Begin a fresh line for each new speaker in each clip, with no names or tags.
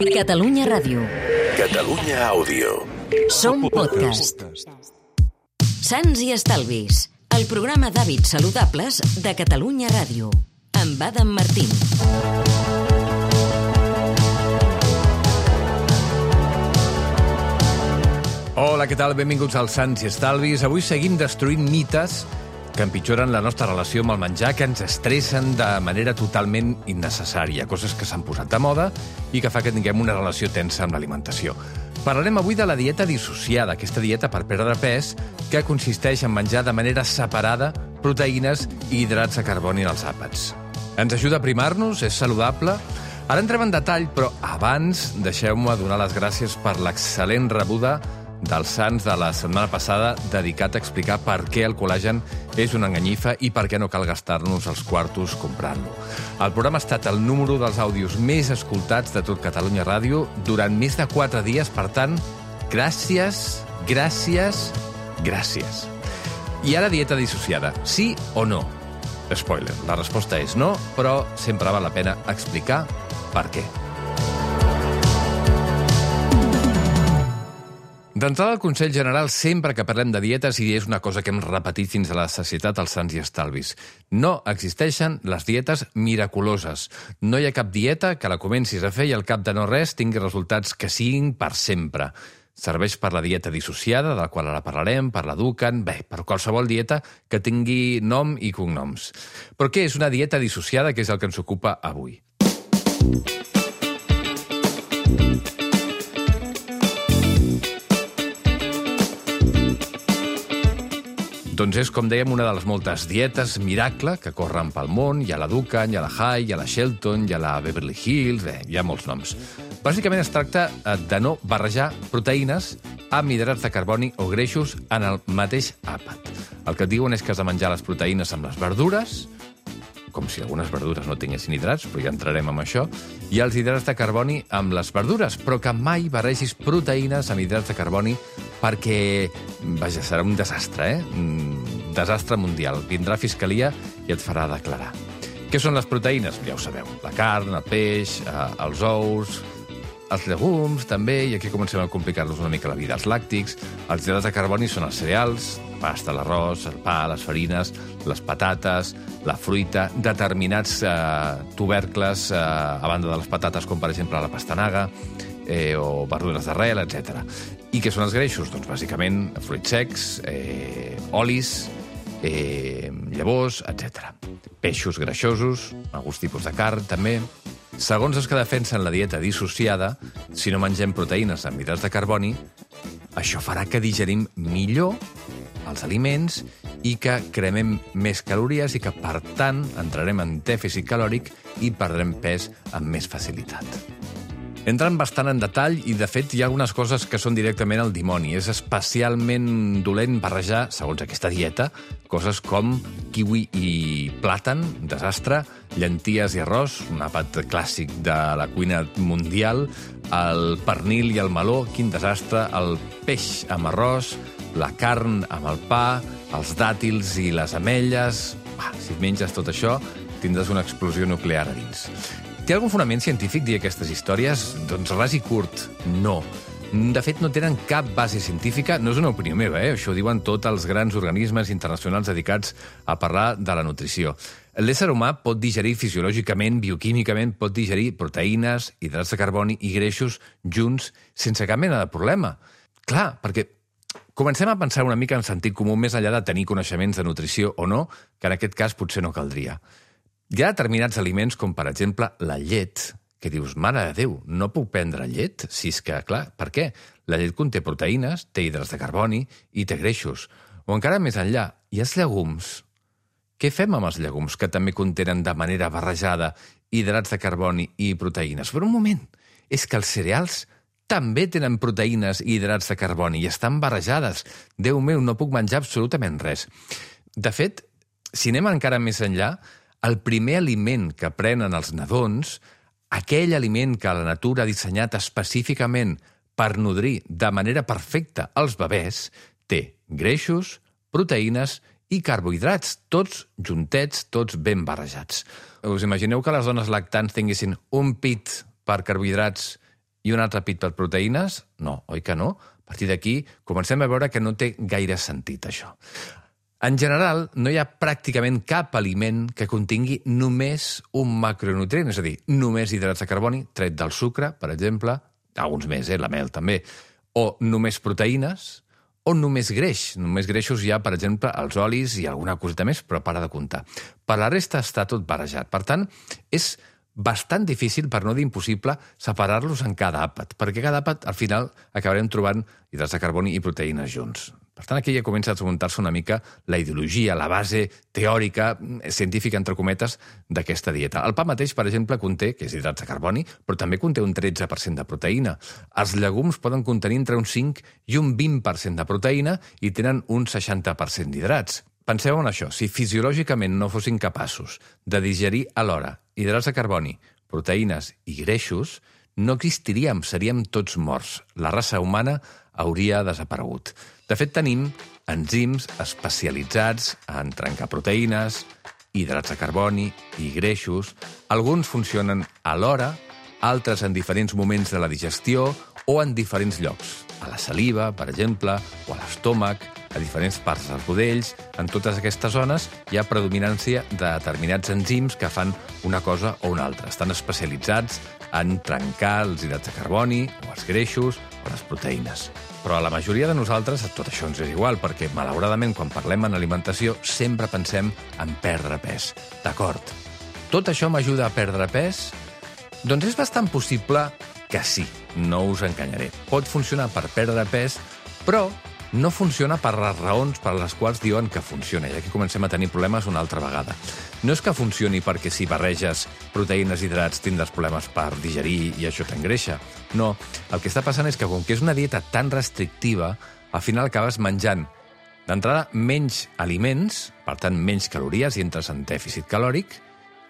Catalunya Ràdio.
Catalunya Àudio.
Som podcast. Sants i Estalvis. El programa d'hàbits saludables de Catalunya Ràdio. Amb Adam Martín.
Hola, què tal? Benvinguts als Sants i Estalvis. Avui seguim destruint mites que empitjoren la nostra relació amb el menjar, que ens estressen de manera totalment innecessària, coses que s'han posat de moda i que fa que tinguem una relació tensa amb l'alimentació. Parlarem avui de la dieta dissociada, aquesta dieta per perdre pes que consisteix en menjar de manera separada proteïnes i hidrats de carboni en els àpats. Ens ajuda a primar-nos? És saludable? Ara entrem en detall, però abans deixeu-me donar les gràcies per l'excel·lent rebuda dels Sants de la setmana passada dedicat a explicar per què el col·lagen és una enganyifa i per què no cal gastar-nos els quartos comprant-lo. El programa ha estat el número dels àudios més escoltats de tot Catalunya Ràdio durant més de 4 dies, per tant, gràcies, gràcies, gràcies. I ara dieta dissociada, sí o no? Spoiler, la resposta és no, però sempre val la pena explicar per què. D'entrada, el Consell General, sempre que parlem de dietes, i és una cosa que hem repetit fins a la societat als sants i estalvis, no existeixen les dietes miraculoses. No hi ha cap dieta que la comencis a fer i al cap de no res tingui resultats que siguin per sempre. Serveix per la dieta dissociada, de la qual ara parlarem, per la Ducan, bé, per qualsevol dieta que tingui nom i cognoms. Però què és una dieta dissociada, que és el que ens ocupa avui? Doncs és, com dèiem, una de les moltes dietes miracle que corren pel món. Hi ha la Dukan, hi ha la High, hi ha la Shelton, hi ha la Beverly Hills... Bé, hi ha molts noms. Bàsicament es tracta eh, de no barrejar proteïnes amb hidrats de carboni o greixos en el mateix àpat. El que et diuen és que has de menjar les proteïnes amb les verdures, com si algunes verdures no tinguessin hidrats, però ja entrarem amb això, i els hidrats de carboni amb les verdures, però que mai barregis proteïnes amb hidrats de carboni perquè, vaja, serà un desastre, eh? Desastre mundial. Vindrà Fiscalia i et farà declarar. Què són les proteïnes? Ja ho sabeu. La carn, el peix, eh, els ous, els llegums, també, i aquí comencem a complicar-nos una mica la vida. Els làctics, els hidrats de carboni són els cereals, pasta, l'arròs, el pa, les farines, les patates, la fruita, determinats eh, tubercles, eh, a banda de les patates, com per exemple la pastanaga, eh, o verdures d'arrel, etc. I què són els greixos? Doncs bàsicament fruits secs, eh, olis, eh, llavors, etc. Peixos greixosos, alguns tipus de carn, també. Segons els que defensen la dieta dissociada, si no mengem proteïnes amb hidrats de carboni, això farà que digerim millor els aliments i que cremem més calories i que, per tant, entrarem en dèficit calòric i perdrem pes amb més facilitat. Entren bastant en detall i, de fet, hi ha algunes coses que són directament al dimoni. És especialment dolent barrejar, segons aquesta dieta, coses com kiwi i plàtan, desastre, llenties i arròs, un àpat clàssic de la cuina mundial, el pernil i el meló, quin desastre, el peix amb arròs, la carn amb el pa, els dàtils i les ametlles... Ah, si menges tot això, tindràs una explosió nuclear a dins. Té algun fonament científic dir aquestes històries? Doncs ras i curt, no. De fet, no tenen cap base científica, no és una opinió meva, eh? això ho diuen tots els grans organismes internacionals dedicats a parlar de la nutrició. L'ésser humà pot digerir fisiològicament, bioquímicament, pot digerir proteïnes, hidrats de carboni i greixos junts sense cap mena de problema. Clar, perquè Comencem a pensar una mica en sentit comú més enllà de tenir coneixements de nutrició o no, que en aquest cas potser no caldria. Hi ha determinats aliments, com per exemple la llet, que dius, mare de Déu, no puc prendre llet? Si és que, clar, per què? La llet conté proteïnes, té hidrats de carboni i té greixos. O encara més enllà, hi ha els llegums. Què fem amb els llegums, que també contenen de manera barrejada hidrats de carboni i proteïnes? Per un moment, és que els cereals també tenen proteïnes i hidrats de carboni i estan barrejades. Déu meu, no puc menjar absolutament res. De fet, si anem encara més enllà, el primer aliment que prenen els nadons, aquell aliment que la natura ha dissenyat específicament per nodrir de manera perfecta els bebès, té greixos, proteïnes i carbohidrats, tots juntets, tots ben barrejats. Us imagineu que les dones lactants tinguessin un pit per carbohidrats i un altre pit per proteïnes? No, oi que no? A partir d'aquí comencem a veure que no té gaire sentit, això. En general, no hi ha pràcticament cap aliment que contingui només un macronutrient, és a dir, només hidrats de carboni, tret del sucre, per exemple, alguns més, eh, la mel també, o només proteïnes, o només greix. Només greixos hi ha, per exemple, els olis i alguna coseta més, però para de comptar. Per la resta està tot barrejat. Per tant, és bastant difícil, per no dir impossible, separar-los en cada àpat, perquè cada àpat, al final, acabarem trobant hidrats de carboni i proteïnes junts. Per tant, aquí ja comença a desmuntar-se una mica la ideologia, la base teòrica, científica, entre cometes, d'aquesta dieta. El pa mateix, per exemple, conté, que és hidrats de carboni, però també conté un 13% de proteïna. Els llegums poden contenir entre un 5 i un 20% de proteïna i tenen un 60% d'hidrats. Penseu en això, si fisiològicament no fossin capaços de digerir alhora hidrats de carboni, proteïnes i greixos, no existiríem, seríem tots morts. La raça humana hauria desaparegut. De fet, tenim enzims especialitzats en trencar proteïnes, hidrats de carboni i greixos. Alguns funcionen alhora, altres en diferents moments de la digestió o en diferents llocs. A la saliva, per exemple, o a l'estómac, a diferents parts dels budells. En totes aquestes zones hi ha predominància de determinats enzims que fan una cosa o una altra. Estan especialitzats en trencar els hidrats de carboni, o els greixos, o les proteïnes. Però a la majoria de nosaltres tot això ens és igual, perquè, malauradament, quan parlem en alimentació, sempre pensem en perdre pes. D'acord. Tot això m'ajuda a perdre pes? Doncs és bastant possible que sí, no us enganyaré. Pot funcionar per perdre pes, però no funciona per les raons per les quals diuen que funciona. I aquí comencem a tenir problemes una altra vegada. No és que funcioni perquè si barreges proteïnes i hidrats tindràs problemes per digerir i això t'engreixa. No, el que està passant és que com que és una dieta tan restrictiva, al final acabes menjant d'entrada menys aliments, per tant menys calories i entres en dèficit calòric,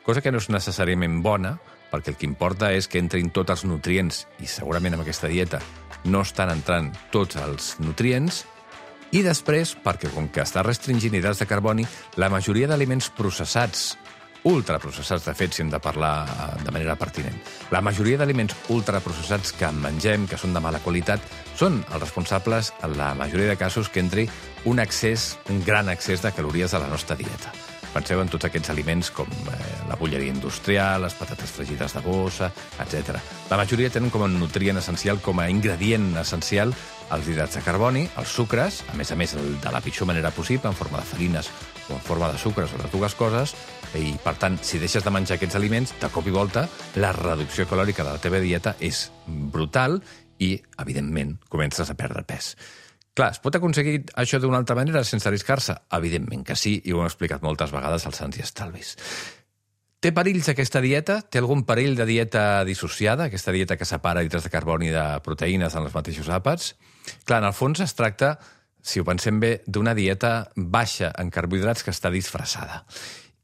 cosa que no és necessàriament bona, perquè el que importa és que entrin tots els nutrients, i segurament amb aquesta dieta no estan entrant tots els nutrients, i després, perquè com que està restringint hidrats de carboni, la majoria d'aliments processats, ultraprocessats, de fet, si hem de parlar eh, de manera pertinent, la majoria d'aliments ultraprocessats que mengem, que són de mala qualitat, són els responsables, en la majoria de casos, que entri un excés, un gran excés de calories a la nostra dieta. Penseu en tots aquests aliments com eh, la bulleria industrial, les patates fregides de bossa, etc. La majoria tenen com a nutrient essencial, com a ingredient essencial, els hidrats de carboni, els sucres, a més a més de la pitjor manera possible, en forma de farines o en forma de sucres o de dues coses, i, per tant, si deixes de menjar aquests aliments, de cop i volta, la reducció calòrica de la teva dieta és brutal i, evidentment, comences a perdre pes. Clar, es pot aconseguir això d'una altra manera sense arriscar-se? Evidentment que sí, i ho hem explicat moltes vegades als Sants i Estalvis. Té perills aquesta dieta? Té algun perill de dieta dissociada, aquesta dieta que separa hidrats de carboni de proteïnes en els mateixos àpats? Clar, en el fons es tracta, si ho pensem bé, d'una dieta baixa en carbohidrats que està disfressada.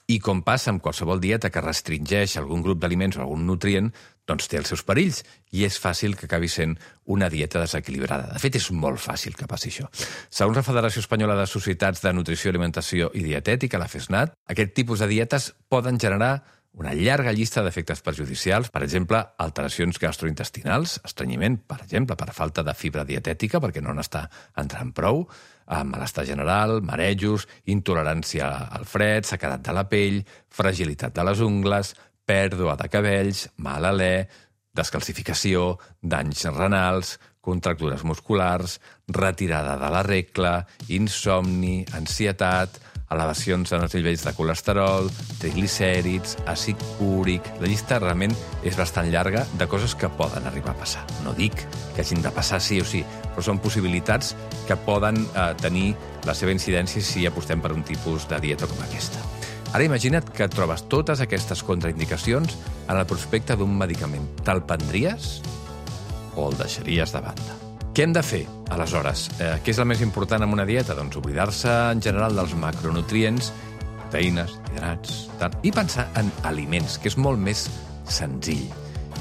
I com passa amb qualsevol dieta que restringeix algun grup d'aliments o algun nutrient, doncs té els seus perills i és fàcil que acabi sent una dieta desequilibrada. De fet, és molt fàcil que passi això. Segons la Federació Espanyola de Societats de Nutrició, Alimentació i Dietètica, la FESNAT, aquest tipus de dietes poden generar una llarga llista d'efectes perjudicials, per exemple, alteracions gastrointestinals, estrenyiment, per exemple, per falta de fibra dietètica, perquè no n'està entrant prou, malestar general, marejos, intolerància al fred, sequedat de la pell, fragilitat de les ungles, pèrdua de cabells, mal alè, descalcificació, danys renals, contractures musculars, retirada de la regla, insomni, ansietat, elevacions en els nivells de colesterol, triglicèrids, àcid úric... La llista realment és bastant llarga de coses que poden arribar a passar. No dic que hagin de passar sí o sí, però són possibilitats que poden eh, tenir la seva incidència si apostem per un tipus de dieta com aquesta. Ara imagina't que trobes totes aquestes contraindicacions en el prospecte d'un medicament. Te'l prendries o el deixaries de banda? Què hem de fer, aleshores? Eh, què és el més important en una dieta? Doncs oblidar-se, en general, dels macronutrients, proteïnes, hidrats, tal, i pensar en aliments, que és molt més senzill.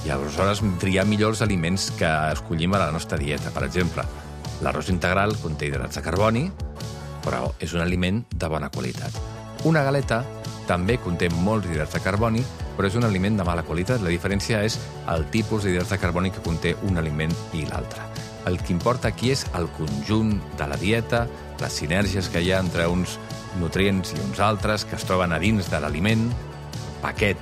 I aleshores triar millor els aliments que escollim a la nostra dieta. Per exemple, l'arròs integral conté hidrats de carboni, però és un aliment de bona qualitat. Una galeta també conté molts hidrats de carboni, però és un aliment de mala qualitat. La diferència és el tipus d'hidrats de carboni que conté un aliment i l'altre. El que importa aquí és el conjunt de la dieta, les sinergies que hi ha entre uns nutrients i uns altres que es troben a dins de l'aliment, paquet,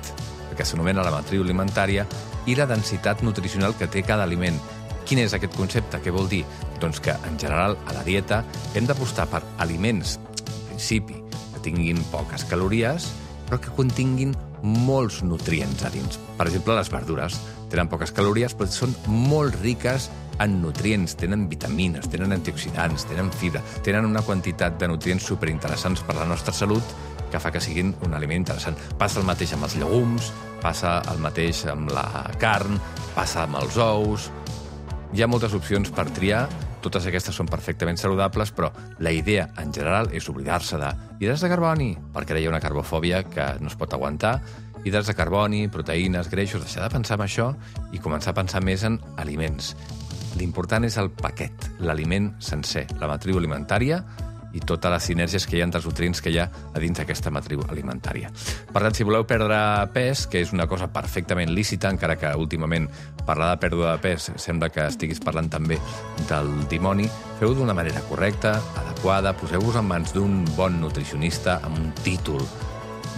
que s'anomena la matriu alimentària, i la densitat nutricional que té cada aliment. Quin és aquest concepte? Què vol dir? Doncs que, en general, a la dieta hem d'apostar per aliments, en principi, tinguin poques calories, però que continguin molts nutrients a dins. Per exemple, les verdures tenen poques calories, però són molt riques en nutrients, tenen vitamines, tenen antioxidants, tenen fibra, tenen una quantitat de nutrients superinteressants per a la nostra salut que fa que siguin un aliment interessant. Passa el mateix amb els llegums, passa el mateix amb la carn, passa amb els ous... Hi ha moltes opcions per triar, totes aquestes són perfectament saludables, però la idea, en general, és oblidar-se de hidrats de carboni, perquè hi ha una carbofòbia que no es pot aguantar, hidrats de carboni, proteïnes, greixos, deixar de pensar en això i començar a pensar més en aliments. L'important és el paquet, l'aliment sencer, la matriu alimentària i totes les sinergies que hi ha entre els nutrients que hi ha a dins d'aquesta matriu alimentària. Per tant, si voleu perdre pes, que és una cosa perfectament lícita, encara que últimament parlar de pèrdua de pes sembla que estiguis parlant també del dimoni, feu d'una manera correcta, adequada, poseu-vos en mans d'un bon nutricionista amb un títol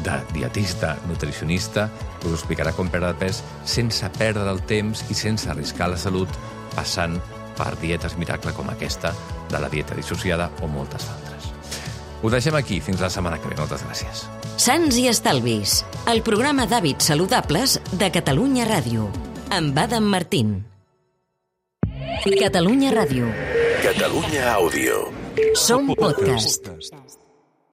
de dietista nutricionista us explicarà com perdre pes sense perdre el temps i sense arriscar la salut passant per dietes miracle com aquesta de la dieta dissociada o moltes altres. Ho deixem aquí. Fins la setmana que ve. Moltes gràcies.
Sants i Estalvis, el programa d'hàbits saludables de Catalunya Ràdio, amb Adam Martín. Catalunya Ràdio.
Catalunya Àudio.
Som podcast.